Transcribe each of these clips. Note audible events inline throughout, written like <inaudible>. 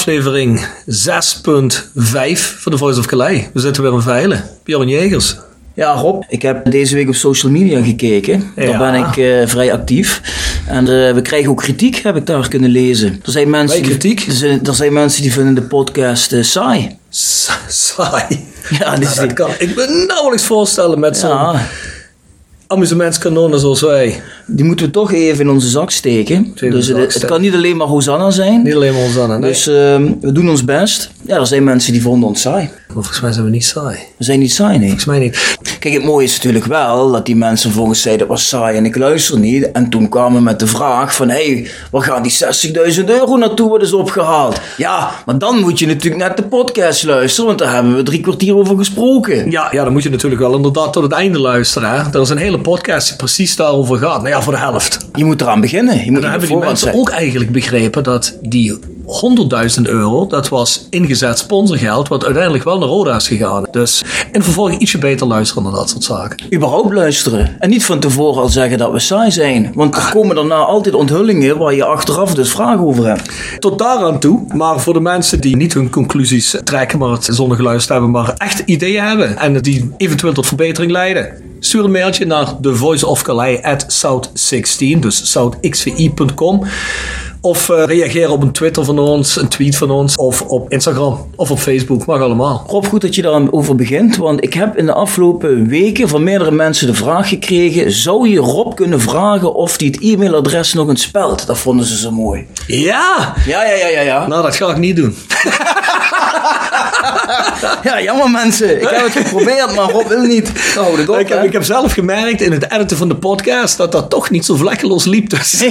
aflevering 6.5 van The Voice of Calais. We zitten weer in Veilen. Bjorn Jegers. Ja, Rob, ik heb deze week op social media gekeken. Ja. Daar ben ik eh, vrij actief. En eh, we krijgen ook kritiek, heb ik daar kunnen lezen. Er zijn mensen, kritiek? Die, er, zijn, er zijn mensen die vinden de podcast eh, saai. Sa- Saai. Ja, <laughs> die Nou, dat kan ik me nauwelijks voorstellen met zo'n ja, amusementskanonnen zoals wij. die moeten we toch even in onze zak steken. Dus zak het, kan niet alleen maar Hosanna zijn. Niet alleen maar aan. Nee. Dus ehm, we doen ons best. Ja, er zijn mensen die vonden ons saai. Maar volgens mij zijn we niet saai. We zijn niet saai, nee. Volgens mij niet. Kijk, het mooie is natuurlijk wel dat die mensen volgens zeiden dat was saai en ik luister niet. En toen kwamen met de vraag van, hé, hey, waar gaan die 60.000 euro naartoe worden is opgehaald? Ja, maar dan moet je natuurlijk net de podcast luisteren, want daar hebben we drie kwartier over gesproken. Ja, ja, dan moet je natuurlijk wel inderdaad tot het einde luisteren. Hè? Er is een hele podcast die precies daarover gaat. Nou ja, voor de helft. Je moet eraan beginnen. Je moet En dan hebben die mensen ook eigenlijk begrepen dat die 100.000 euro, dat was ingezet sponsorgeld, wat uiteindelijk wel naar Roda is gegaan. Dus in vervolg ietsje beter luisteren naar dat soort zaken. Überhaupt luisteren. En niet van tevoren al zeggen dat we saai zijn. Want er komen daarna altijd onthullingen waar je achteraf dus vragen over hebt. Tot daaraan toe, maar voor de mensen die niet hun conclusies trekken, maar het zonder geluisterd hebben, maar echt ideeën hebben en die eventueel tot verbetering leiden. Stuur een mailtje naar thevoiceofcalais@south16, dus southxvi.com. Of eh, reageer op een Twitter van ons, een tweet van ons, of op Instagram, of op Facebook, mag allemaal. Rob, goed dat je daarover begint, want ik heb in de afgelopen weken van meerdere mensen de vraag gekregen: zou je Rob kunnen vragen of hij het e-mailadres nog eens spelt? Dat vonden ze zo mooi. Ja! Ja, ja, ja, ja, ja. Nou, dat ga ik niet doen. <laughs> Ja, jammer mensen. Ik heb het geprobeerd, maar Rob wil niet. Het op, Ik heb, ik heb zelf gemerkt in het editen van de podcast dat dat toch niet zo vlekkeloos liep. Dus <laughs>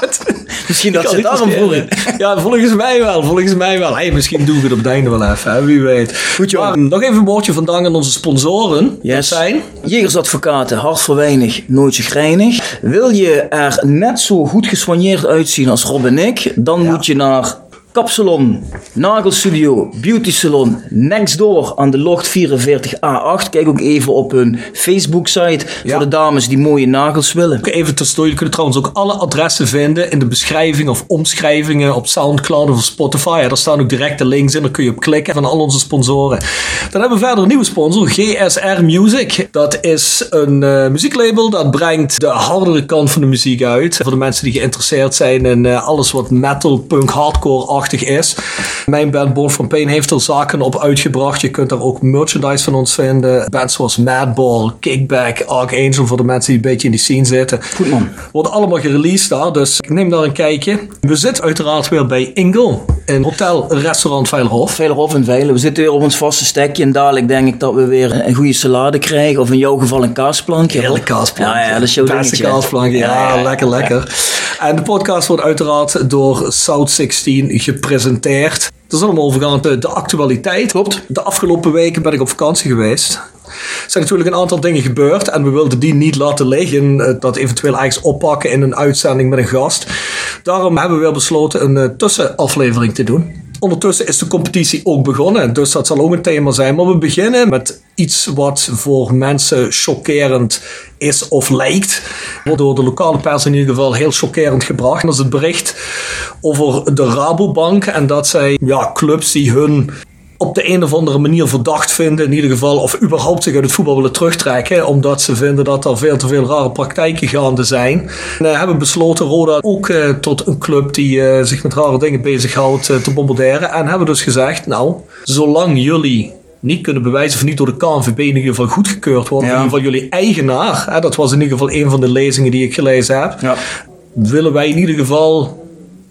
het- Misschien dat ze niet daarom verteren. Ja, volgens mij wel. Volgens mij wel. Hey, misschien doen we het op het einde wel even. Hè? Wie weet. Goed, joh. Maar, nog even een woordje van dank aan onze sponsoren. Dat Yes. zijn... Jegersadvocaten, hart voor weinig, nooit chagrijnig. Wil je er net zo goed gesoigneerd uitzien als Rob en ik, dan moet je naar Kapsalon, Nagelstudio, Beauty Salon, next door aan de Locht 44A8. Kijk ook even op hun Facebook-site Ja. voor de dames die mooie nagels willen. Even tussendoor, jullie kunnen trouwens ook alle adressen vinden in de beschrijving of omschrijvingen op Soundcloud of Spotify. Ja, daar staan ook directe links in, daar kun je op klikken van al onze sponsoren. Dan hebben we verder een nieuwe sponsor, GSR Music. Dat is een eh, muzieklabel dat brengt de hardere kant van de muziek uit. Voor de mensen die geïnteresseerd zijn in eh, alles wat metal, punk, is. Mijn band Born from Pain heeft er zaken op uitgebracht. Je kunt daar ook merchandise van ons vinden. Bands zoals Madball, Kickback, Archangel voor de mensen die een beetje in die scene zitten. Goed man. Worden allemaal gereleased daar, dus ik neem daar een kijkje. We zitten uiteraard weer bij Ingle, in Hotel Restaurant Veilerhof. Veilerhof en Veilen. We zitten weer op ons vaste stekje. En dadelijk denk ik dat we weer een goede salade krijgen. Of in jouw geval een kaasplankje. Heerlijk Rob. kaasplankje. Ja, ja, dat is jouw Beste dingetje. kaasplankje, ja, Ja, lekker, lekker. En de podcast wordt uiteraard door South 16 gepresenteerd. Het is allemaal overgaan de, de actualiteit. Klopt. De afgelopen weken ben ik op vakantie geweest. Er zijn natuurlijk een aantal dingen gebeurd en we wilden die niet laten liggen. eh, Dat eventueel ergens oppakken in een uitzending met een gast. Daarom hebben we weer besloten een eh, tussenaflevering te doen. Ondertussen is de competitie ook begonnen, dus dat zal ook een thema zijn. Maar we beginnen met iets wat voor mensen chockerend is of lijkt. Wordt door de lokale pers in ieder geval heel chockerend gebracht. Dat is het bericht over de Rabobank en dat zij ja, clubs die hun op de een of andere manier verdacht vinden, in ieder geval, of überhaupt zich uit het voetbal willen terugtrekken, omdat ze vinden dat er veel te veel rare praktijken gaande zijn. En eh, hebben besloten Roda ook eh, tot een club die eh, zich met rare dingen bezighoudt te bombarderen. En hebben dus gezegd, nou, zolang jullie niet kunnen bewijzen of niet door de KNVB in ieder geval goedgekeurd worden, Ja. in ieder geval jullie eigenaar, hè, dat was in ieder geval een van de lezingen die ik gelezen heb, Ja. willen wij in ieder geval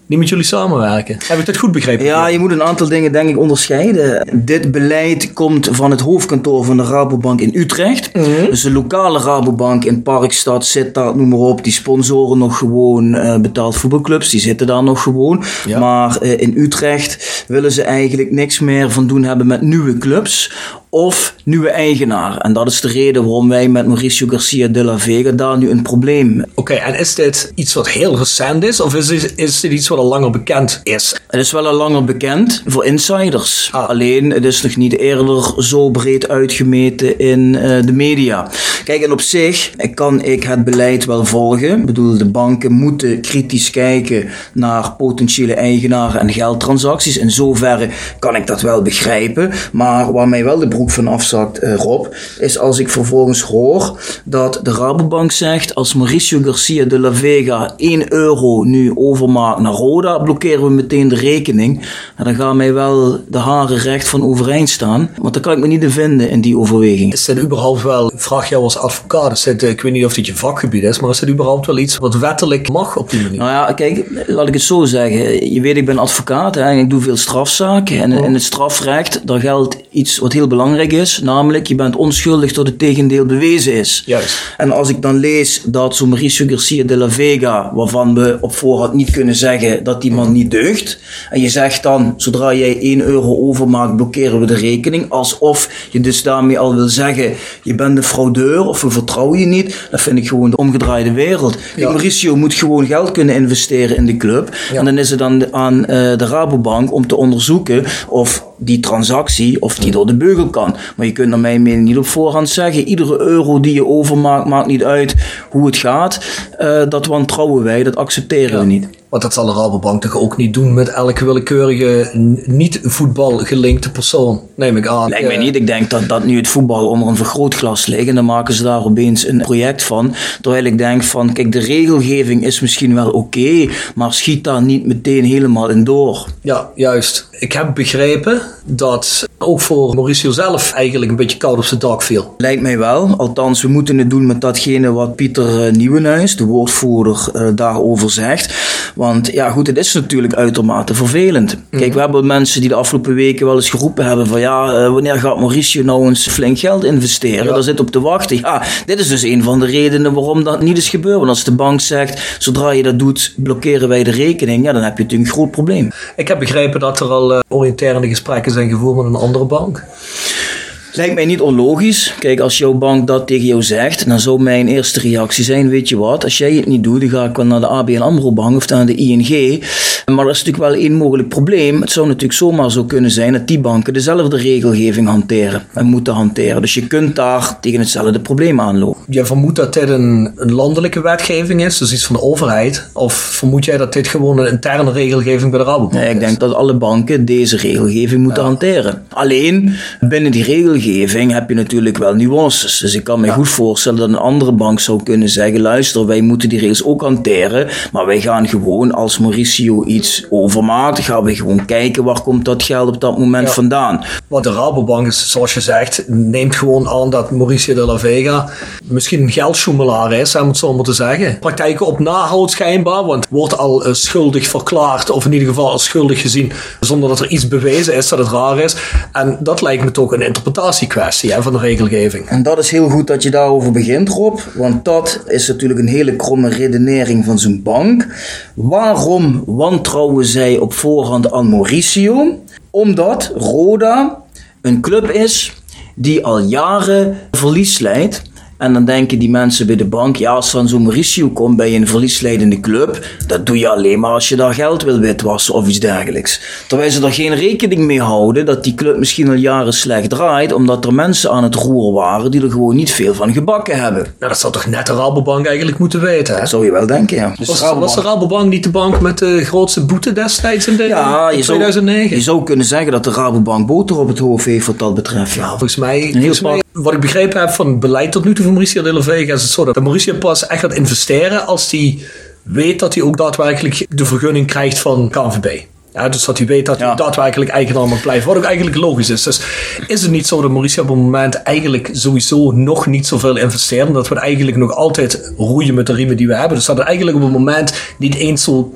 niet met jullie samenwerken. Heb ik dat goed begrepen? Ja, je moet een aantal dingen denk ik onderscheiden. Dit beleid komt van het hoofdkantoor van de Rabobank in Utrecht. Dus de lokale Rabobank in Parkstad, Sittard, noem maar op. Die sponsoren nog gewoon eh, betaald voetbalclubs. Die zitten daar nog gewoon. Ja. Maar eh, in Utrecht willen ze eigenlijk niks meer van doen hebben met nieuwe clubs. Of nieuwe eigenaar. En dat is de reden waarom wij met Mauricio Garcia de la Vega daar nu een probleem Oké, en is dit iets wat heel recent is? Of is dit, is dit iets wat al langer bekend is. Het is wel al langer bekend voor insiders. Ah. Alleen het is nog niet eerder zo breed uitgemeten in eh, de media. Kijk, en op zich kan ik het beleid wel volgen. Ik bedoel, de banken moeten kritisch kijken naar potentiële eigenaren en geldtransacties. In zoverre kan ik dat wel begrijpen. Maar waar mij wel de broek van afzakt, eh, Rob, is als ik vervolgens hoor dat de Rabobank zegt: als Mauricio Garcia de la Vega 1 euro nu overmaakt naar Roda, blokkeren we meteen de rekening. En dan gaan mij wel de haren recht van overeind staan. Want daar kan ik me niet in vinden in die overweging. Is dit überhaupt wel, vraag jou als advocaat, is dit, ik weet niet of dit je vakgebied is, maar is dit überhaupt wel iets wat wettelijk mag op die manier? Nou ja, kijk, laat ik het zo zeggen. Je weet, ik ben advocaat hè, en ik doe veel strafzaken. En in het strafrecht, daar geldt iets wat heel belangrijk is. Namelijk, je bent onschuldig tot het tegendeel bewezen is. Juist. En als ik dan lees dat zo'n Mauricio Garcia de la Vega, waarvan we op voorhand niet kunnen zeggen dat die man niet deugt. En je zegt dan, zodra jij 1 euro overmaakt, blokkeren we de rekening. Alsof je dus daarmee al wil zeggen, je bent een fraudeur of we vertrouwen je niet. Dat vind ik gewoon de omgedraaide wereld. Kijk, Ja. Mauricio moet gewoon geld kunnen investeren in de club. Ja. En dan is het dan aan eh, de Rabobank om te onderzoeken of die transactie of die door de beugel kan. Maar je kunt naar mijn mening niet op voorhand zeggen, iedere euro die je overmaakt, maakt niet uit hoe het gaat. Eh, dat wantrouwen wij, dat accepteren we niet. Want dat zal de Rabobank toch ook niet doen met elke willekeurige n- niet-voetbal gelinkte persoon, neem ik aan. Lijkt mij Eh, niet. Ik denk dat, dat nu het voetbal onder een vergrootglas ligt. En dan maken ze daar opeens een project van. Terwijl ik denk van, kijk, de regelgeving is misschien wel oké. maar schiet daar niet meteen helemaal in door. Ja, juist. Ik heb begrepen dat ook voor Mauricio zelf eigenlijk een beetje koud op zijn dak viel. Lijkt mij wel. Althans, we moeten het doen met datgene wat Pieter eh, Nieuwenhuis, de woordvoerder, eh, daarover zegt. Want ja, goed, het is natuurlijk uitermate vervelend. Kijk, we hebben mensen die de afgelopen weken wel eens geroepen hebben van ja, eh, wanneer gaat Mauricio nou eens flink geld investeren? Ja. Daar zit op te wachten. Ja, dit is dus een van de redenen waarom dat niet is gebeurd. Want als de bank zegt, zodra je dat doet, blokkeren wij de rekening, ja, dan heb je natuurlijk een groot probleem. Ik heb begrepen dat er al oriënterende gesprekken zijn gevoerd met een andere bank. Lijkt mij niet onlogisch. Kijk, als jouw bank dat tegen jou zegt, dan zou mijn eerste reactie zijn: Weet je wat, als jij het niet doet, dan ga ik wel naar de ABN Amro Bank of naar de ING. Maar er is natuurlijk wel één mogelijk probleem. Het zou natuurlijk zomaar zo kunnen zijn dat die banken dezelfde regelgeving hanteren en moeten hanteren. Dus je kunt daar tegen hetzelfde probleem aanlopen. Jij vermoedt dat dit een, een landelijke wetgeving is, dus iets van de overheid? Of vermoed jij dat dit gewoon een interne regelgeving bij de Rabobank Nee, ik is? denk dat alle banken deze regelgeving moeten hanteren. Alleen binnen die regelgeving heb je natuurlijk wel nuances. Dus ik kan me goed voorstellen dat een andere bank zou kunnen zeggen: luister, wij moeten die regels ook hanteren. Maar wij gaan gewoon als Mauricio iets overmaakt, gaan we gewoon kijken waar komt dat geld op dat moment Ja. vandaan. Want de Rabobank is, zoals je zegt, neemt gewoon aan dat Mauricio de la Vega misschien een geldsjoemelaar is, om het zo maar te zeggen. Praktijken op nahoudt schijnbaar, want wordt al eh, schuldig verklaard, of in ieder geval als schuldig gezien, zonder dat er iets bewezen is dat het raar is. En dat lijkt me toch een hè, van de regelgeving. En dat is heel goed dat je daarover begint, Rob. Want dat is natuurlijk een hele kromme redenering van zijn bank. Waarom wantrouwen zij op voorhand aan Mauricio? Omdat Roda een club is die al jaren verlies leidt. En dan denken die mensen bij de bank, ja, als dan zo'n Mauricio komt bij een verliesleidende club, dat doe je alleen maar als je daar geld wil witwassen of iets dergelijks. Terwijl ze er geen rekening mee houden dat die club misschien al jaren slecht draait, omdat er mensen aan het roer waren die er gewoon niet veel van gebakken hebben. Nou, dat zou toch net de Rabobank eigenlijk moeten weten, hè? Dat zou je wel denken, ja. Dus Was, Rabobank- was de Rabobank niet de bank met de grootste boete destijds in, de, ja, in je zou, 2009? je zou kunnen zeggen dat de Rabobank boter op het hoofd heeft wat dat betreft. Ja. Nou, volgens mij, heel volgens mij, wat ik begrepen heb van het beleid tot nu toe van Mauricio de la Vega, is het zo dat Mauricio pas echt gaat investeren als hij weet dat hij ook daadwerkelijk de vergunning krijgt van KNVB. Ja, dus dat hij weet dat hij Ja. daadwerkelijk eigenaar mag blijven. Wat ook eigenlijk logisch is. Dus is het niet zo dat Mauricio op het moment eigenlijk sowieso nog niet zoveel investeert. Omdat we eigenlijk nog altijd roeien met de riemen die we hebben. Dus dat het eigenlijk op het moment niet eens zo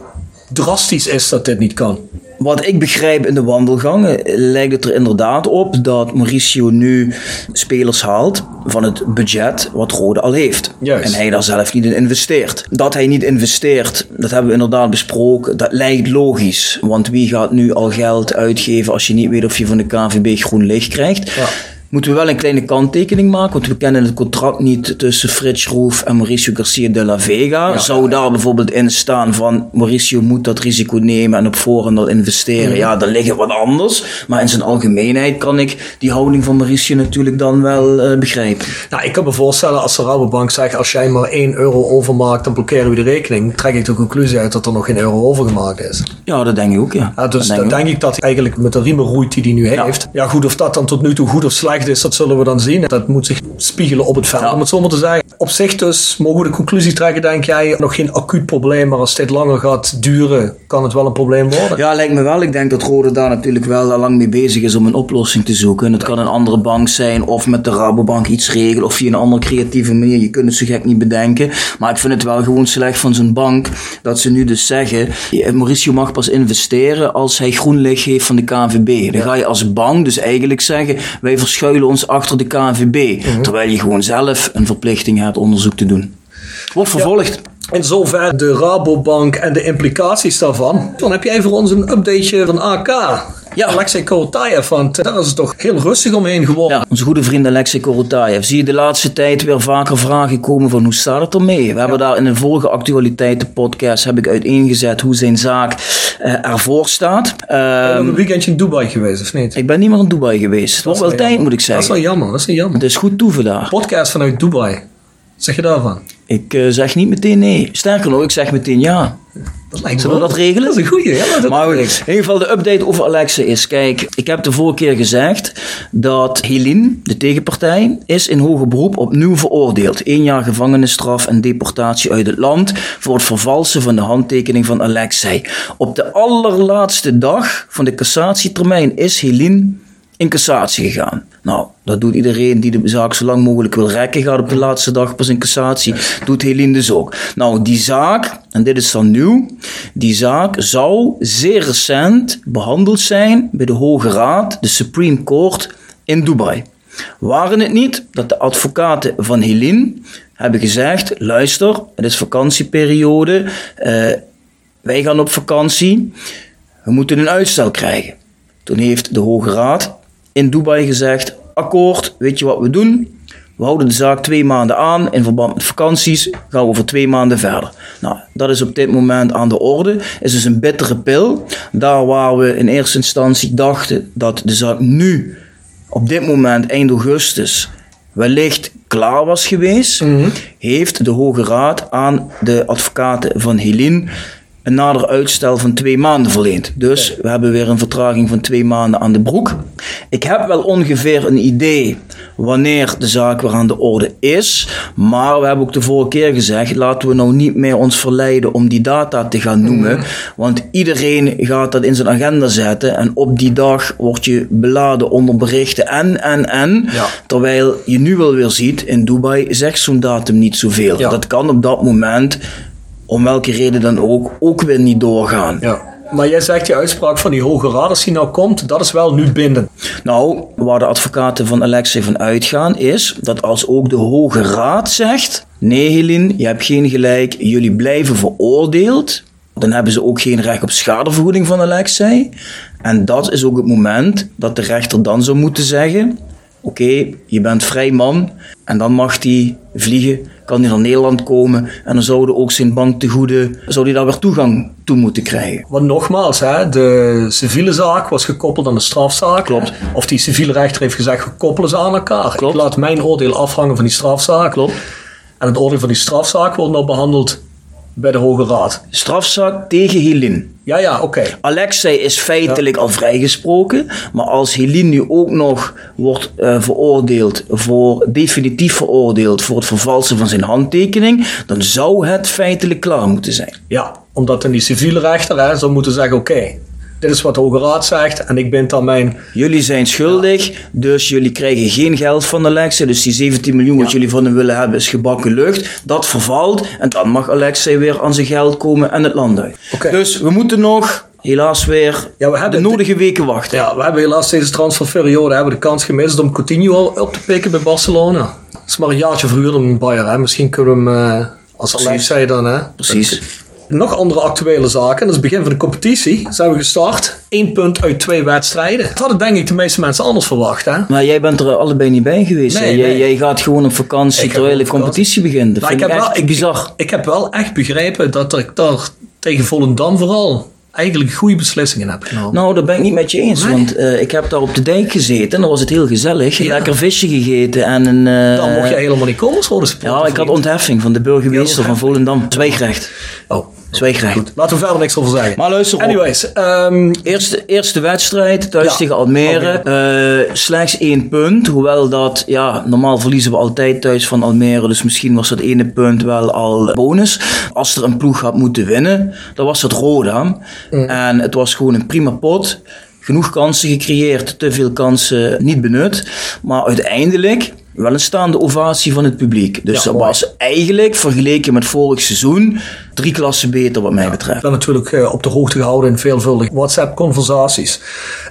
drastisch is dat dit niet kan. Wat ik begrijp in de wandelgangen lijkt het er inderdaad op dat Mauricio nu spelers haalt van het budget wat Rode al heeft. Juist. En hij daar zelf niet in investeert. Dat hij niet investeert, dat hebben we inderdaad besproken, dat lijkt logisch. Want wie gaat nu al geld uitgeven als je niet weet of je van de KVB groen licht krijgt? Ja. Moeten we wel een kleine kanttekening maken, want we kennen het contract niet tussen Frits Roef en Mauricio Garcia de la Vega. Zou daar bijvoorbeeld in staan van Mauricio moet dat risico nemen en op voorhand al investeren? Ja, dan ligt het wat anders. Maar in zijn algemeenheid kan ik die houding van Mauricio natuurlijk dan wel eh, begrijpen. Nou, ik kan me voorstellen als de Rabobank zegt als jij maar 1 euro overmaakt, dan blokkeren we de rekening. Trek ik de conclusie uit dat er nog geen euro overgemaakt is. Ja, dat denk ik ook, ja. Dus Dat dan denk ik denk ik dat hij eigenlijk met de riemen roeit die hij nu heeft. Ja, goed, of dat dan tot nu toe goed of slecht is, dat zullen we dan zien. Dat moet zich spiegelen op het veld, Ja. om het zo maar te zeggen. Op zich dus mogen we de conclusie trekken, denk jij, nog geen acuut probleem, maar als dit langer gaat duren, kan het wel een probleem worden. Ja, lijkt me wel. Ik denk dat Rode daar natuurlijk wel al lang mee bezig is om een oplossing te zoeken. En het kan een andere bank zijn of met de Rabobank iets regelen of via een andere creatieve manier. Je kunt het zo gek niet bedenken. Maar ik vind het wel gewoon slecht van zo'n bank dat ze nu dus zeggen, Mauricio mag pas investeren als hij groen licht geeft van de KNVB. Dan ga je als bank dus eigenlijk zeggen, wij verschuilen ons achter de KNVB. Terwijl je gewoon zelf een verplichting hebt onderzoek te doen. Wordt vervolgd. In zover de Rabobank en de implicaties daarvan. Dan heb jij voor ons een updateje van AK. Ja. Alexei Korotayev, want daar is het toch heel rustig omheen geworden. Ja, onze goede vriend Alexei Korotayev. Zie je de laatste tijd weer vaker vragen komen van hoe staat het ermee? We hebben daar in een vorige actualiteiten-podcast heb ik uiteengezet hoe zijn zaak eh, ervoor staat. Ben je Ehm, nog een weekendje in Dubai geweest, of niet? ik ben niet meer in Dubai geweest. Het wordt wel tijd, moet ik Dat is wel zeggen. jammer, dat is wel jammer. Het is goed toeven daar. Podcast vanuit Dubai. Zeg je daarvan? Ik eh, zeg niet meteen nee. Sterker nog, ik zeg meteen ja. Dat lijkt me Zullen we dat regelen? Dat is een goeie, ja. Dat Maar goed, in ieder geval de update over Alexa is, kijk, ik heb de vorige keer gezegd dat Helene, de tegenpartij, is in hoger beroep opnieuw veroordeeld. Eén jaar gevangenisstraf en deportatie uit het land voor het vervalsen van de handtekening van Alexei. Op de allerlaatste dag van de cassatietermijn is Helene in cassatie gegaan. Nou, dat doet iedereen die de zaak zo lang mogelijk wil rekken, gaat op de laatste dag pas in cassatie. Doet Helene dus ook. Nou, die zaak, en dit is dan nieuw, die zaak zou zeer recent behandeld zijn bij de Hoge Raad, de Supreme Court in Dubai. Waren het niet dat de advocaten van Helene hebben gezegd: luister, het is vakantieperiode, eh, wij gaan op vakantie, we moeten een uitstel krijgen. Toen heeft de Hoge Raad in Dubai gezegd: akkoord, weet je wat we doen? We houden de zaak twee maanden aan. In verband met vakanties gaan we voor twee maanden verder. Nou, dat is op dit moment aan de orde. Is dus een bittere pil. Daar waar we in eerste instantie dachten dat de zaak nu, op dit moment, eind augustus, wellicht klaar was geweest, heeft de Hoge Raad aan de advocaten van Helene een nader uitstel van twee maanden verleend. Dus we hebben weer een vertraging van twee maanden aan de broek. Ik heb wel ongeveer een idee wanneer de zaak weer aan de orde is. Maar we hebben ook de vorige keer gezegd, laten we nou niet meer ons verleiden om die data te gaan noemen. Want iedereen gaat dat in zijn agenda zetten. En op die dag word je beladen onder berichten en, en, en. Ja. Terwijl je nu wel weer ziet, in Dubai zegt zo'n datum niet zoveel. Ja. Dat kan op dat moment om welke reden dan ook, ook weer niet doorgaan. Ja. Maar jij zegt die uitspraak van die Hoge Raad, als die nou komt, dat is wel nu bindend. Nou, waar de advocaten van Alexei van uitgaan is dat als ook de Hoge Raad zegt: nee, Helene, je hebt geen gelijk, jullie blijven veroordeeld, dan hebben ze ook geen recht op schadevergoeding van Alexei. En dat is ook het moment dat de rechter dan zou moeten zeggen: oké, je bent vrij man, en dan mag hij vliegen, kan hij naar Nederland komen en dan zouden ook zijn banktegoeden, zou hij daar weer toegang toe moeten krijgen. Want nogmaals, hè, de civiele zaak was gekoppeld aan de strafzaak. Klopt. Of die civiele rechter heeft gezegd, we koppelen ze aan elkaar. Klopt. Ik laat mijn oordeel afhangen van die strafzaak. Klopt. En het oordeel van die strafzaak wordt nou behandeld bij de Hoge Raad. Strafzaak tegen Helene. Ja, ja, oké. Alexei is feitelijk al vrijgesproken, maar als Helene nu ook nog wordt eh, veroordeeld voor, definitief veroordeeld voor het vervalsen van zijn handtekening, dan zou het feitelijk klaar moeten zijn. Ja, omdat dan die civiele rechter hè, zou moeten zeggen, oké, dit is wat de Hoge Raad zegt en ik bind dan mijn... Jullie zijn schuldig, dus jullie krijgen geen geld van Alexei. Dus die 17 miljoen wat jullie van hem willen hebben is gebakken lucht. Dat vervalt en dan mag Alexei weer aan zijn geld komen en het land uit. Dus we moeten nog, helaas weer, Ja, we hebben de nodige weken wachten. Ja, we hebben helaas deze transferperiode hebben de kans gemist om Coutinho al op te pikken bij Barcelona. Het is maar een jaartje verhuurd om Bayern. Hè. Misschien kunnen we hem, eh, als. Alexei dan, hè. Precies. Nog andere actuele zaken. Dat is het begin van de competitie. Zijn we gestart. Eén punt uit twee wedstrijden. Dat hadden denk ik de meeste mensen anders verwacht. Hè? Maar jij bent er allebei niet bij geweest. Nee? Jij, nee. jij gaat gewoon op vakantie Ik terwijl de competitie begint. Dat vind ik heb echt wel- ik- bizar. Ik heb wel echt begrepen dat ik daar tegen Volendam vooral eigenlijk goede beslissingen heb genomen. Nou, dat ben ik niet met je eens. Nee. Want eh, ik heb daar op de dijk gezeten en dan was het heel gezellig. Ja. Lekker visje gegeten en een... eh, Dan mocht je helemaal niet komen sport. Ja, ik had ontheffing van de burgemeester van Volendam. Zwijgrecht. Oh, Zwijgrecht. goed. Laten we verder niks over zeggen. Maar luister op. Anyways, ehm, Eerste, eerste wedstrijd thuis Ja. tegen Almere. Eh, slechts één punt. Hoewel dat, ja, normaal verliezen we altijd thuis van Almere. Dus misschien was dat ene punt wel al bonus. Als er een ploeg had moeten winnen, dan was dat Roda. En het was gewoon een prima pot. Genoeg kansen gecreëerd, te veel kansen niet benut. Maar uiteindelijk wel een staande ovatie van het publiek. Dus Ja, dat was eigenlijk vergeleken met vorig seizoen drie klassen beter wat mij betreft. ik ben natuurlijk eh, op de hoogte gehouden in veelvuldige WhatsApp-conversaties.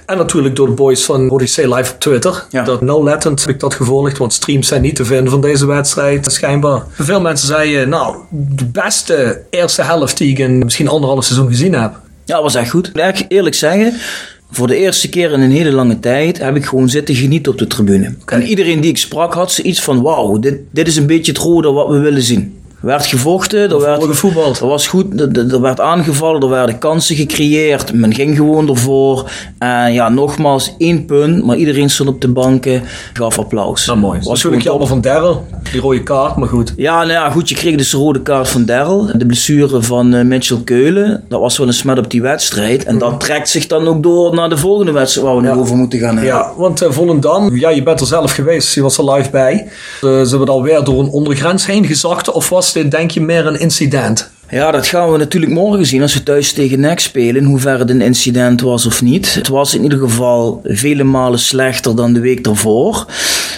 En natuurlijk door de boys van ODC Live op Twitter. Ja. Dat nauwlettend heb ik dat gevolgd, want streams zijn niet te vinden van deze wedstrijd, schijnbaar. Veel mensen zeiden, nou, de beste eerste helft die ik in misschien anderhalf seizoen gezien heb. Ja, dat was echt goed. Ik moet echt eerlijk zeggen, voor de eerste keer in een hele lange tijd heb ik gewoon zitten genieten op de tribune. En iedereen die ik sprak had zoiets van, wauw, dit, dit is een beetje het rode wat we willen zien. Er werd gevochten, er werd, Vorige voetbal. er was goed, er, er- er werd aangevallen, er werden kansen gecreëerd, men ging gewoon ervoor. En ja, nogmaals, één punt, maar iedereen stond op de banken, gaf applaus. Nou, mooi. Was natuurlijk jammer van Daryl, die rode kaart, maar goed. ja, nou ja, goed, je kreeg dus de rode kaart van Daryl. De blessure van eh, Mitchell Keulen. Dat was wel een smet op die wedstrijd. En dat trekt zich dan ook door naar de volgende wedstrijd waar we nu over moeten gaan hebben. Ja, want eh, Volendam, ja, je bent er zelf geweest, je was er live bij. Eh, ze hebben alweer door een ondergrens heen gezakt, of was dit, denk je, meer een incident? Ja, dat gaan we natuurlijk morgen zien als we thuis tegen NEC spelen. In hoeverre het een incident was of niet. Het was in ieder geval vele malen slechter dan de week daarvoor.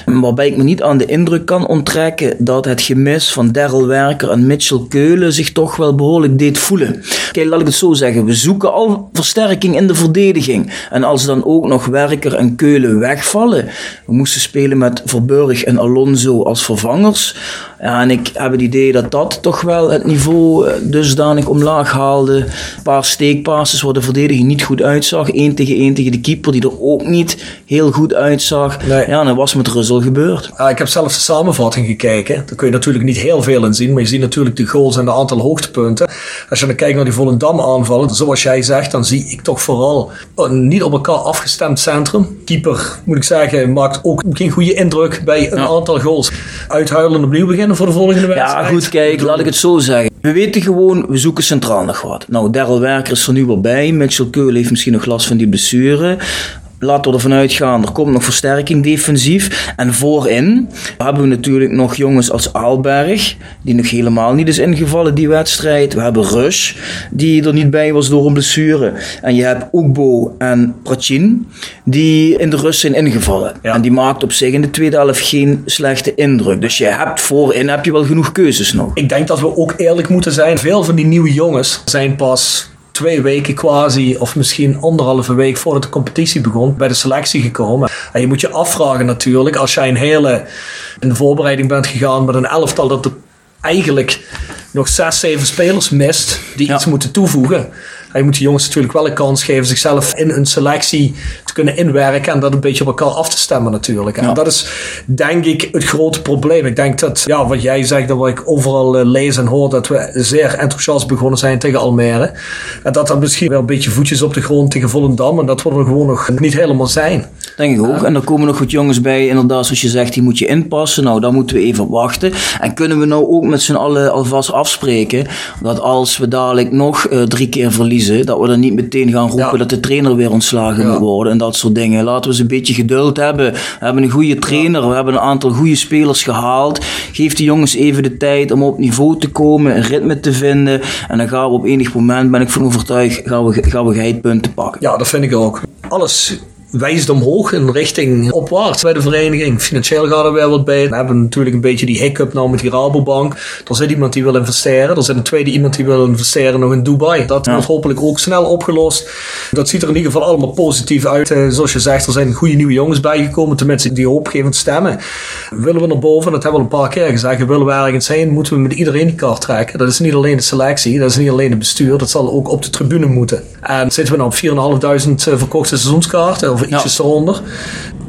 Waarbij ik me niet aan de indruk kan onttrekken dat het gemis van Daryl Werker en Mitchell Keulen zich toch wel behoorlijk deed voelen. Kijk, laat ik het zo zeggen. We zoeken al versterking in de verdediging. En als dan ook nog Werker en Keulen wegvallen. We moesten spelen met Verburg en Alonso als vervangers. En ik heb het idee dat dat toch wel het niveau eh, dusdanig omlaag haalde. Een paar steekpasses waar de verdediging niet goed uitzag. Eén tegen één tegen de keeper die er ook niet heel goed uitzag. Nee. Ja, en dat was met Russell gebeurd. Ja, ik heb zelfs de samenvatting gekeken. Daar kun je natuurlijk niet heel veel in zien, maar je ziet natuurlijk de goals en de aantal hoogtepunten. Als je dan kijkt naar die Volendam aanvallen, zoals jij zegt, dan zie ik toch vooral een niet op elkaar afgestemd centrum. Keeper, moet ik zeggen, maakt ook geen goede indruk bij een Ja. aantal goals. Uithuilen opnieuw beginnen voor de volgende wedstrijd. Ja, goed, kijk, laat ik het zo zeggen. We weten gewoon, we zoeken centraal nog wat. Nou, Daryl Werker is er nu wel bij. Mitchell Keulen heeft misschien nog last van die blessure. Laten we ervan uitgaan, er komt nog versterking defensief. En voorin hebben we natuurlijk nog jongens als Aalberg, die nog helemaal niet is ingevallen die wedstrijd. We hebben Rush, die er niet bij was door een blessure. En je hebt Oekbo en Prachin, die in de rust zijn ingevallen. Ja. En die maakt op zich in de tweede helft geen slechte indruk. Dus je hebt voorin heb je wel genoeg keuzes nog. Ik denk dat we ook eerlijk moeten zijn. Veel van die nieuwe jongens zijn pas twee weken quasi, of misschien anderhalve week voordat de competitie begon, bij de selectie gekomen. En je moet je afvragen natuurlijk, als jij een hele in de voorbereiding bent gegaan met een elftal dat er eigenlijk nog zes, zeven spelers mist die Ja. iets moeten toevoegen. Je moet die jongens natuurlijk wel een kans geven zichzelf in een selectie te kunnen inwerken en dat een beetje op elkaar af te stemmen natuurlijk. En Ja. dat is denk ik het grote probleem. Ik denk dat, ja, wat jij zegt, dat wat ik overal eh, lees en hoor, dat we zeer enthousiast begonnen zijn tegen Almere. En dat dat misschien wel een beetje voetjes op de grond tegen Volendam en dat we er gewoon nog niet helemaal zijn. Denk ik ook. En er komen nog wat jongens bij, inderdaad, zoals je zegt, die moet je inpassen. Nou, daar moeten we even op wachten. En kunnen we nou ook met z'n allen alvast afspreken dat als we dadelijk nog eh, drie keer verliezen, dat we dan niet meteen gaan roepen Ja. dat de trainer weer ontslagen moet worden en dat soort dingen. Laten we eens een beetje geduld hebben. We hebben een goede trainer, we hebben een aantal goede spelers gehaald. Geef die jongens even de tijd om op niveau te komen, een ritme te vinden. En dan gaan we op enig moment, ben ik van overtuigd, gaan we, gaan we geheid punten pakken. Ja, dat vind ik ook. Alles wijst omhoog in richting opwaarts bij de vereniging. Financieel gaat er weer wat bij. We hebben natuurlijk een beetje die hiccup nou met die Rabobank. Er zit iemand die wil investeren. Er zit een tweede iemand die wil investeren nog in Dubai. Dat wordt hopelijk ook snel opgelost. Dat ziet er in ieder geval allemaal positief uit. Zoals je zegt, er zijn goede nieuwe jongens bijgekomen. Tenminste, die hoopgevend stemmen. Willen we naar boven, dat hebben we al een paar keer gezegd. Willen we ergens heen, moeten we met iedereen die kaart trekken. Dat is niet alleen de selectie, dat is niet alleen het bestuur. Dat zal ook op de tribune moeten. En zitten we nou op 4.500 eh, verkochte seizoenskaarten of ietsjes eronder.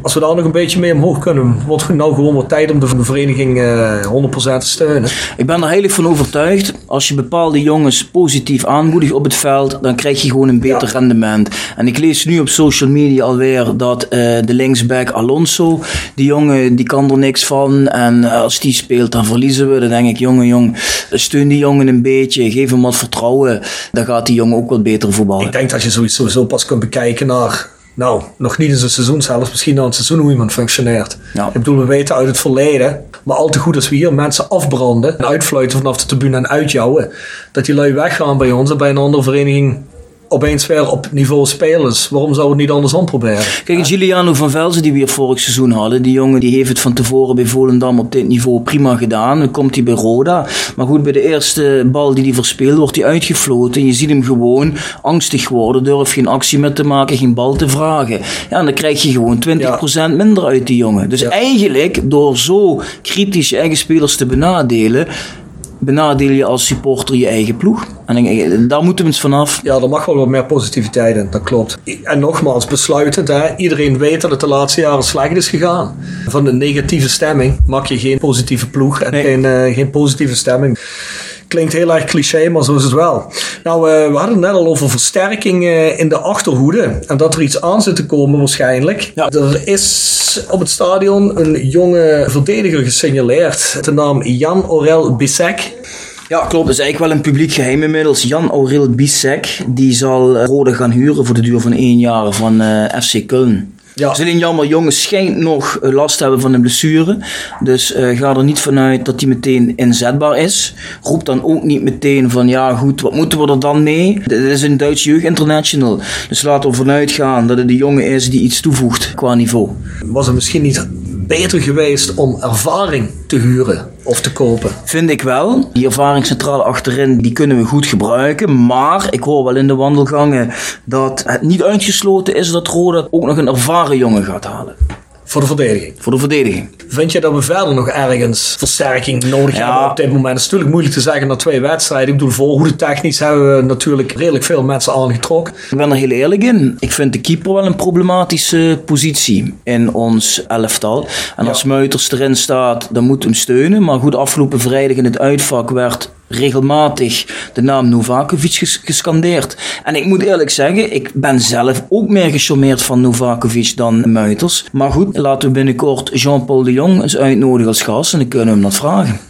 Als we daar nog een beetje mee omhoog kunnen, wordt het nou gewoon wat tijd om de vereniging uh, 100% te steunen. Ik ben er heel erg van overtuigd. Als je bepaalde jongens positief aanmoedigt op het veld, dan krijg je gewoon een beter rendement. En ik lees nu op social media alweer dat uh, de linksback Alonso, die jongen, die kan er niks van. En als die speelt, dan verliezen we. Dan denk ik, jongen, jong, steun die jongen een beetje, geef hem wat vertrouwen. Dan gaat die jongen ook wat beter voetballen. Ik denk dat je zoiets sowieso pas kunt bekijken naar nou, nog niet eens een seizoen zelfs, misschien na een seizoen hoe iemand functioneert. Ik bedoel, we weten uit het verleden, maar al te goed als we hier mensen afbranden en uitfluiten vanaf de tribune en uitjouwen, dat die lui weggaan bij ons en bij een andere vereniging opeens weer op niveau spelers. Waarom zou het niet andersom proberen? Kijk, Giuliano van Velzen, die we hier vorig seizoen hadden, die jongen die heeft het van tevoren bij Volendam op dit niveau prima gedaan. Dan komt hij bij Roda. Maar goed, bij de eerste bal die hij verspeelt, wordt hij uitgefloten. Je ziet hem gewoon angstig worden, durft geen actie meer te maken, geen bal te vragen. Ja, en dan krijg je gewoon 20% minder uit die jongen. Dus eigenlijk, door zo kritisch je eigen spelers te benadelen, benadeel je als supporter je eigen ploeg. En daar moeten we eens vanaf. Ja, er mag wel wat meer positiviteit in, dat klopt. En nogmaals, besluitend, hè, iedereen weet dat het de laatste jaren slecht is gegaan. Van de negatieve stemming maak je geen positieve ploeg en geen, uh, geen positieve stemming klinkt heel erg cliché, maar zo is het wel. Nou, uh, we hadden het net al over versterking uh, in de achterhoede. En dat er iets aan zit te komen waarschijnlijk. Ja. Er is op het stadion een jonge verdediger gesignaleerd. De naam Jan Orel Bissek. Ja, klopt. Dat is eigenlijk wel een publiek geheim inmiddels. Jan Aurel Bissek, die zal Rode gaan huren voor de duur van één jaar van uh, FC Köln. Ja. Het is alleen jammer, jongen schijnt nog eh, last te hebben van een blessure. Dus uh, ga er niet vanuit dat hij meteen inzetbaar is. Roep dan ook niet meteen van ja goed, wat moeten we er dan mee? Dit is een Duits jeugd international. Dus laten we vanuit gaan dat het de jongen is die iets toevoegt qua niveau. Was het misschien niet beter geweest om ervaring te huren of te kopen? Vind ik wel. Die ervaringscentrale achterin, die kunnen we goed gebruiken. Maar ik hoor wel in de wandelgangen dat het niet uitgesloten is dat Roda ook nog een ervaren jongen gaat halen. Voor de verdediging. Voor de verdediging. Vind je dat we verder nog ergens versterking nodig hebben op dit moment? Het is natuurlijk moeilijk te zeggen na twee wedstrijden. Ik bedoel, voorhoede technisch hebben we natuurlijk redelijk veel mensen aangetrokken. Ik ben er heel eerlijk in. Ik vind de keeper wel een problematische positie in ons elftal. En als Muiters erin staat, dan moet hem steunen. Maar goed, afgelopen vrijdag in het uitvak werd regelmatig de naam Novakovic gescandeerd. En ik moet eerlijk zeggen, ik ben zelf ook meer gecharmeerd van Novakovic dan Muiters. Maar goed, laten we binnenkort Jean-Paul de Jong eens uitnodigen als gast en dan kunnen we hem dat vragen.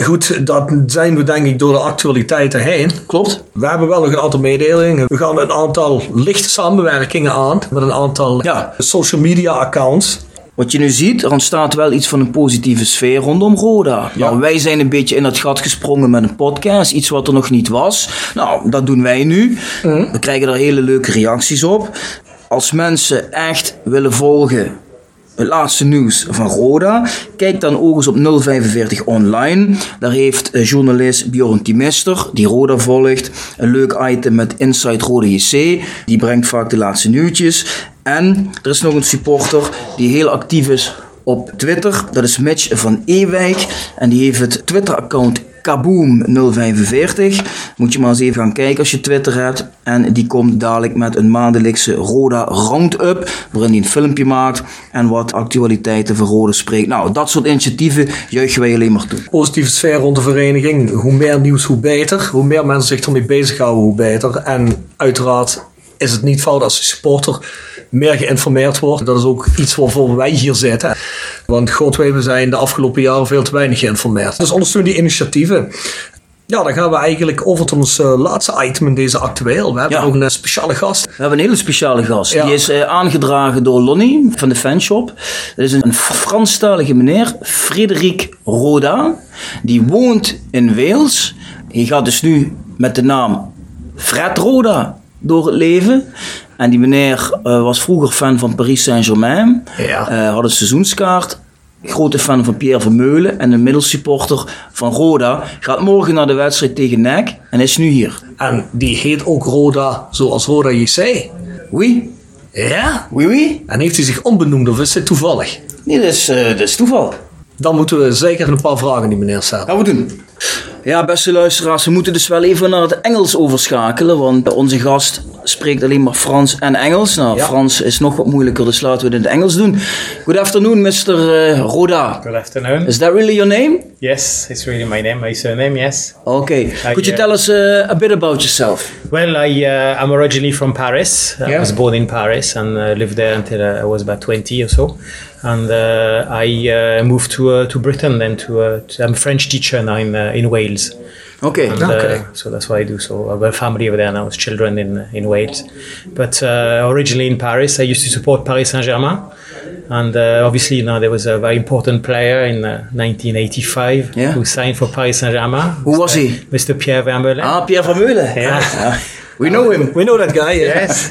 Goed, dat zijn we denk ik door de actualiteiten heen. Klopt. We hebben wel nog een aantal mededelingen. We gaan een aantal lichte samenwerkingen aan met een aantal ja. social media accounts. Wat je nu ziet, er ontstaat wel iets van een positieve sfeer rondom Roda. Ja. Nou, wij zijn een beetje in dat gat gesprongen met een podcast, iets wat er nog niet was. Nou, dat doen wij nu. Mhm. We krijgen er hele leuke reacties op. Als mensen echt willen volgen het laatste nieuws van Roda. Kijk dan ook eens op 045 online. Daar heeft eh, journalist Bjorn Timister, die Roda volgt, een leuk item met Inside Roda JC. Die brengt vaak de laatste nieuwtjes. En er is nog een supporter die heel actief is op Twitter. Dat is Mitch van Ewijk. En die heeft het Twitter-account Kaboom045. Moet je maar eens even gaan kijken als je Twitter hebt. En die komt dadelijk met een maandelijkse Roda Roundup. Waarin hij een filmpje maakt en wat actualiteiten van Roda spreekt. Nou, dat soort initiatieven juichen wij alleen maar toe. Positieve sfeer rond de vereniging. Hoe meer nieuws, hoe beter. Hoe meer mensen zich ermee bezighouden, hoe beter. En uiteraard is het niet fout als de supporter meer geïnformeerd wordt. Dat is ook iets waarvoor wij hier zitten. Want we zijn de afgelopen jaren veel te weinig geïnformeerd. Dus ondersteun die initiatieven. Ja, dan gaan we eigenlijk over tot ons uh, laatste item in deze actueel. We hebben ook een speciale gast. We hebben een hele speciale gast. Die is uh, aangedragen door Lonnie van de Fanshop. Dat is een Franstalige meneer, Frederik Roda. Die woont in Wales. Hij gaat dus nu met de naam Fred Roda door het leven. En die meneer eh, was vroeger fan van Paris Saint-Germain. Ja. Eh, had een seizoenskaart. Grote fan van Pierre Vermeulen en een middelsupporter van Roda. Gaat morgen naar de wedstrijd tegen NEC en is nu hier. En die heet ook Roda, zoals Roda JC. Wie? Ja? Wie wie? En heeft hij zich onbenoemd of is het toevallig? Nee, dat is, eh, dat is toeval. Dan moeten we zeker een paar vragen die meneer stellen. Gaan we doen. Ja, beste luisteraars, we moeten dus wel even naar het Engels overschakelen, want onze gast spreekt alleen maar Frans en Engels. Nou, Ja. Frans is nog wat moeilijker, dus laten we het in het Engels doen. Good afternoon, Mr. eh, Roda. Good afternoon. Is that really your name? Yes, it's really my name, my surname, yes. Okay. Could you yeah. tell us uh, a bit about yourself? Well, I, uh, I'm originally from Paris. I was born in Paris and uh, lived there until uh, I was about 20 or so. And uh, I uh, moved to uh, to Britain then to, uh, to- I'm a French teacher now in, uh, in Wales. Okay. And, Okay. uh, so that's what I do. So I've got a family over there now, with children in uh, in Wales. But uh, originally in Paris, I used to support Paris Saint Germain, and uh, obviously you know there was a very important player in uh, 1985 Yeah. who signed for Paris Saint Germain. Who was he? Mr. Pierre Vermeulen. Ah, Pierre Vermeulen. Yeah. Ah, we know him. We know that guy, yeah. Yes.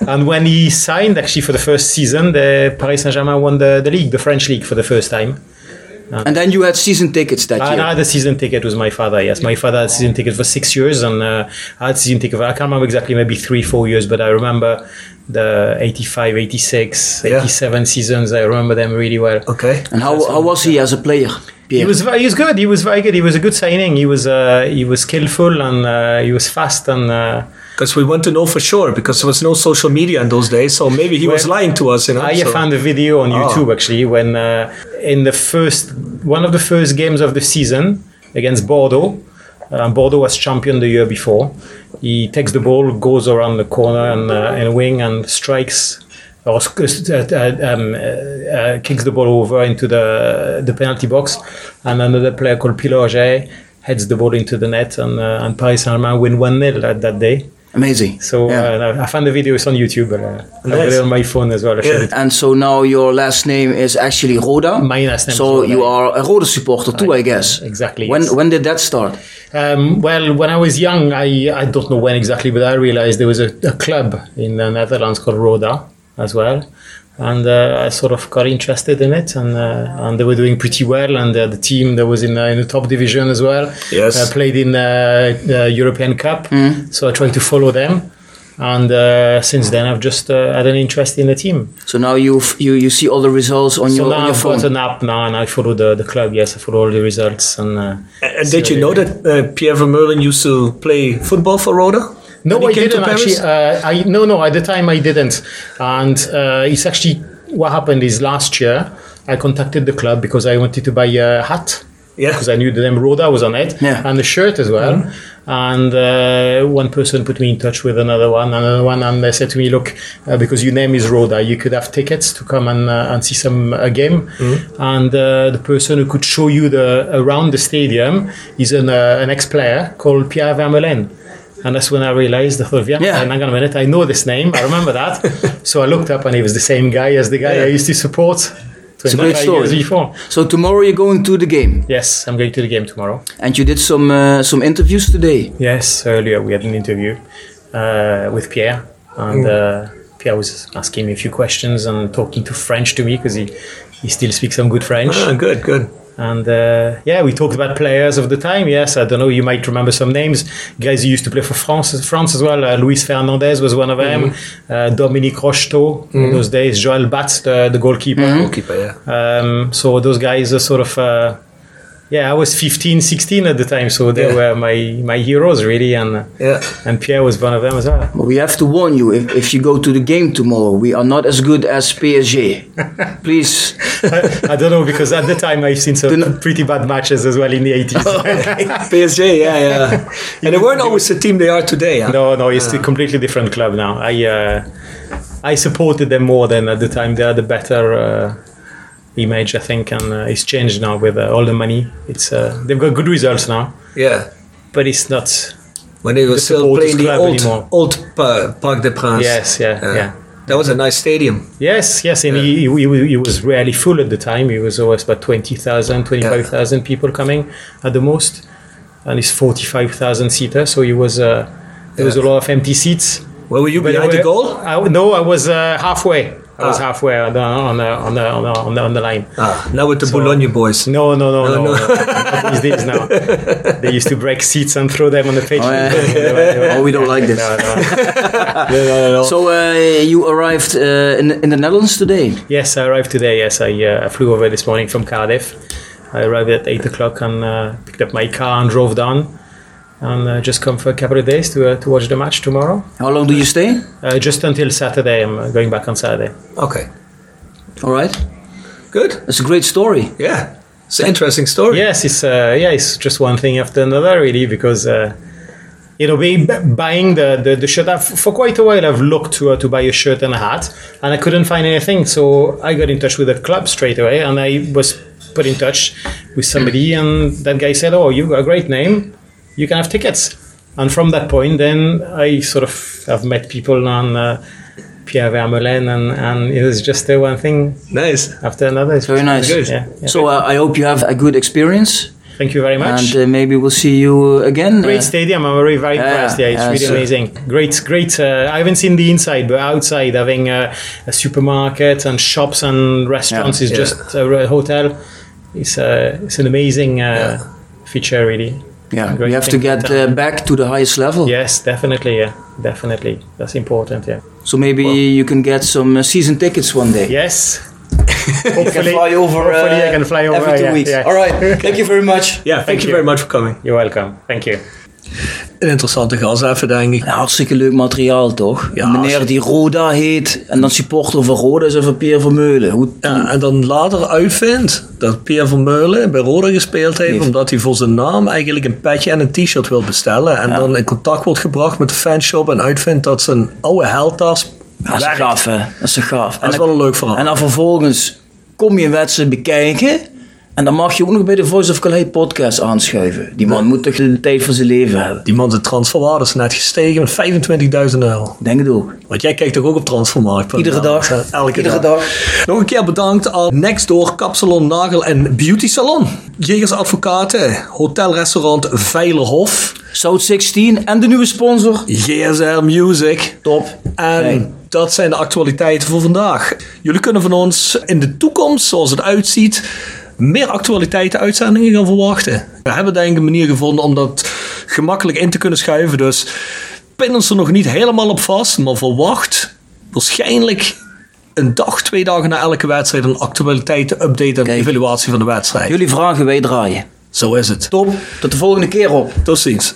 <laughs> and when he signed, actually for the first season, the Paris Saint Germain won the, the league, the French league, for the first time. And then you had season tickets that And I had a season ticket with my father. Yes, my father had season ticket for six years, and uh, I had season ticket. For, I can't remember exactly, maybe three, four years, but I remember the 85, 86, Yeah. 87 seasons. I remember them really well. Okay. And how, how was he as a player, Pierre? He was very, he was good. He was very good. He was a good signing. He was uh, he was skillful and uh, he was fast and. Because we want to know for sure, because there was no social media in those days, so maybe he was lying to us, you know. I so- found a video on Ah. YouTube actually when uh, in the first one of the first games of the season against Bordeaux. Uh, Bordeaux was champion the year before. He takes the ball, goes around the corner and uh, and wing and strikes or uh, um, uh, uh, kicks the ball over into the the penalty box, and another player called Pilorget heads the ball into the net, and uh, and Paris Saint-Germain win one 0 at that day. Amazing. So Yeah. uh, I found the video. It's on YouTube. But, uh, I have it on my phone as well. I Yeah. And so now your last name is actually Roda. My last name So Roda, you are a Roda supporter too, I, guess. Exactly. When yes. when did that start? Um, well, when I was young, I, I don't know when exactly, but I realized there was a, a club in the Netherlands called Roda as well. And uh, I sort of got interested in it, and uh, and they were doing pretty well. And uh, the team that was in, uh, in the top division as well Yes. uh, played in uh, the European Cup. So I tried to follow them, and uh, since then I've just uh, had an interest in the team. So now you you you see all the results on So your, on now your I've phone. got an app now, and I follow the, the club. Yes, I follow all the results, and. Uh, And did you know that uh, Pierre Vermeulen used to play football for Roda? No, I didn't actually. Uh, I no, no. At the time, I didn't, and uh, it's actually what happened is last year I contacted the club because I wanted to buy a hat. Yeah. Because I knew the name Roda was on it, Yeah. and the shirt as well. And uh, one person put me in touch with another one, another one, and they said to me, "Look, uh, because your name is Roda, you could have tickets to come and uh, and see some a game." And uh, the person who could show you the around the stadium is an uh, an ex-player called Pierre Vermeulen. And that's when I realized, I thought, <laughs> yeah, Yeah. hang on a minute, I know this name, I remember that. <laughs> so I looked up and he was the same guy as the guy Yeah. I used to support It's a great story. years before. So tomorrow you're going to the game, Yes, I'm going to the game tomorrow. and you did some uh, some interviews today. Yes, earlier we had an interview uh, with Pierre, and uh, Pierre was asking me a few questions and talking to French to me because he, he still speaks some good French. Oh, good, good. And uh, yeah, we talked about players of the time. Yes, I don't know. You might remember some names. Guys who used to play for France, France as well. Uh, Luis Fernandez was one of them. Uh, Dominique Rocheteau in those days. Joel Batz, the, the goalkeeper. Goalkeeper, yeah. Um, so those guys are sort of. Uh, yeah, I was 15, 16 at the time, so they Yeah. were my, my heroes really, and uh, Yeah. and Pierre was one of them as well. But we have to warn you: if, if you go to the game tomorrow, we are not as good as PSG. <laughs> Please. I, I don't know because at the time I've seen some pretty bad matches as well in the 80s. PSG, yeah, yeah. <laughs> and they weren't always the team they are today. Huh? No, no, it's a completely different club now. I uh, I supported them more than at the time. They are the better uh, image, I think, and uh, it's changed now with uh, all the money. It's uh, they've got good results now, Yeah. but it's not. When they were The still playing the old, anymore. old Parc des Princes. Yes, yeah, yeah. That was a nice stadium. Yes, yes, and he, he, he was rarely full at the time. He was always about 20,000, 25,000 people coming at the most, and it's 45,000 seater. So he was uh, there was a lot of empty seats, Where were you behind the goal? I, no, I was uh, halfway. I was Ah. halfway on the on the on the on the, on the, on the line. Ah, now with the Bologna boys. No, no, no, no. no. Not <laughs> these days now. <laughs> They used to break seats and throw them on the pitch. Oh, yeah. <laughs> Oh, we don't like this. No, no. No, no, no. So uh, you arrived uh, in, in the Netherlands today. Yes, I arrived today. Yes, I, uh, flew over this morning from Cardiff. I arrived at eight o'clock and uh, picked up my car and drove down, and uh, just come for a couple of days to uh, to watch the match tomorrow. How long do you stay? Uh, just until Saturday. I'm uh, going back on Saturday. Okay, All right. good. It's a great story. Yeah, it's an interesting story. Yes, it's uh, yeah, it's just one thing after another, really, because uh, you know, be, buying the, the, the shirt I've, for quite a while. I've looked to uh, to buy a shirt and a hat, and I couldn't find anything. So I got in touch with the club straight away, and I was put in touch with somebody, and that guy said, "Oh, you've got a great name, you can have tickets." And from that point, then I sort of have met people on. Uh, Pierre Vermeulen, and, and it was just uh, one thing Nice. after another. It's Very nice. Good. Yeah, yeah. So uh, I hope you have a good experience, Thank you very much. and uh, maybe we'll see you again. Great uh, stadium. I'm very, very Yeah, impressed. Yeah, it's yeah, really so- amazing. Great, great. Uh, I haven't seen the inside, but outside, having uh, a supermarket and shops and restaurants Yeah, is yeah. just a hotel. It's, uh, it's an amazing uh, feature, really. Yeah, we have to get uh, back to the highest level. Yes, definitely. Yeah, definitely. That's important. Yeah. So maybe you can get some uh, season tickets one day. Yes. <laughs> You can hopefully, fly over. hopefully uh, I can fly over every two yeah, weeks. yeah. All right. <laughs> Thank you very much. Yeah, thank, Thank you you. very much for coming. You're welcome. Thank you. Een interessante gast even, denk ik. Hartstikke leuk materiaal, toch? Ja, meneer die Roda heet en dan supporter van Roda is even Pierre Vermeulen. Hoe, Ja, en dan later uitvindt dat Pierre Vermeulen bij Roda gespeeld heeft, Heeft. omdat hij voor zijn naam eigenlijk een petje en een t-shirt wil bestellen. En dan in contact wordt gebracht met de fanshop en uitvindt dat zijn oude heldtas dat is gaaf, hè? Dat is gaaf. Dat is En wel een leuk verhaal. En dan vervolgens kom je een wedstrijd bekijken. En dan mag je ook nog bij de Voice of Calais podcast aanschuiven. Die man moet toch de tijd van zijn leven hebben. Die man zijn transferwaarde is net gestegen met 25.000 euro. Denk het ook. Want jij kijkt toch ook op transfermarkt? Iedere dag. <laughs> Elke Iedere dag. dag. Nog een keer bedankt aan Nextdoor Kapsalon Nagel en Beauty Salon. Jegers Advocaten, hotelrestaurant Veilerhof, South 16 en de nieuwe sponsor. GSL Music. Top. En Hey. dat zijn de actualiteiten voor vandaag. Jullie kunnen van ons in de toekomst, zoals het uitziet, meer actualiteiten uitzendingen gaan verwachten. We hebben denk ik een manier gevonden om dat gemakkelijk in te kunnen schuiven. Dus pin ons er nog niet helemaal op vast, maar verwacht waarschijnlijk een dag, twee dagen na elke wedstrijd een actualiteiten, update en Kijk. evaluatie van de wedstrijd. Jullie vragen, wij draaien. Zo is het. Top. Tot de volgende keer op. Tot ziens.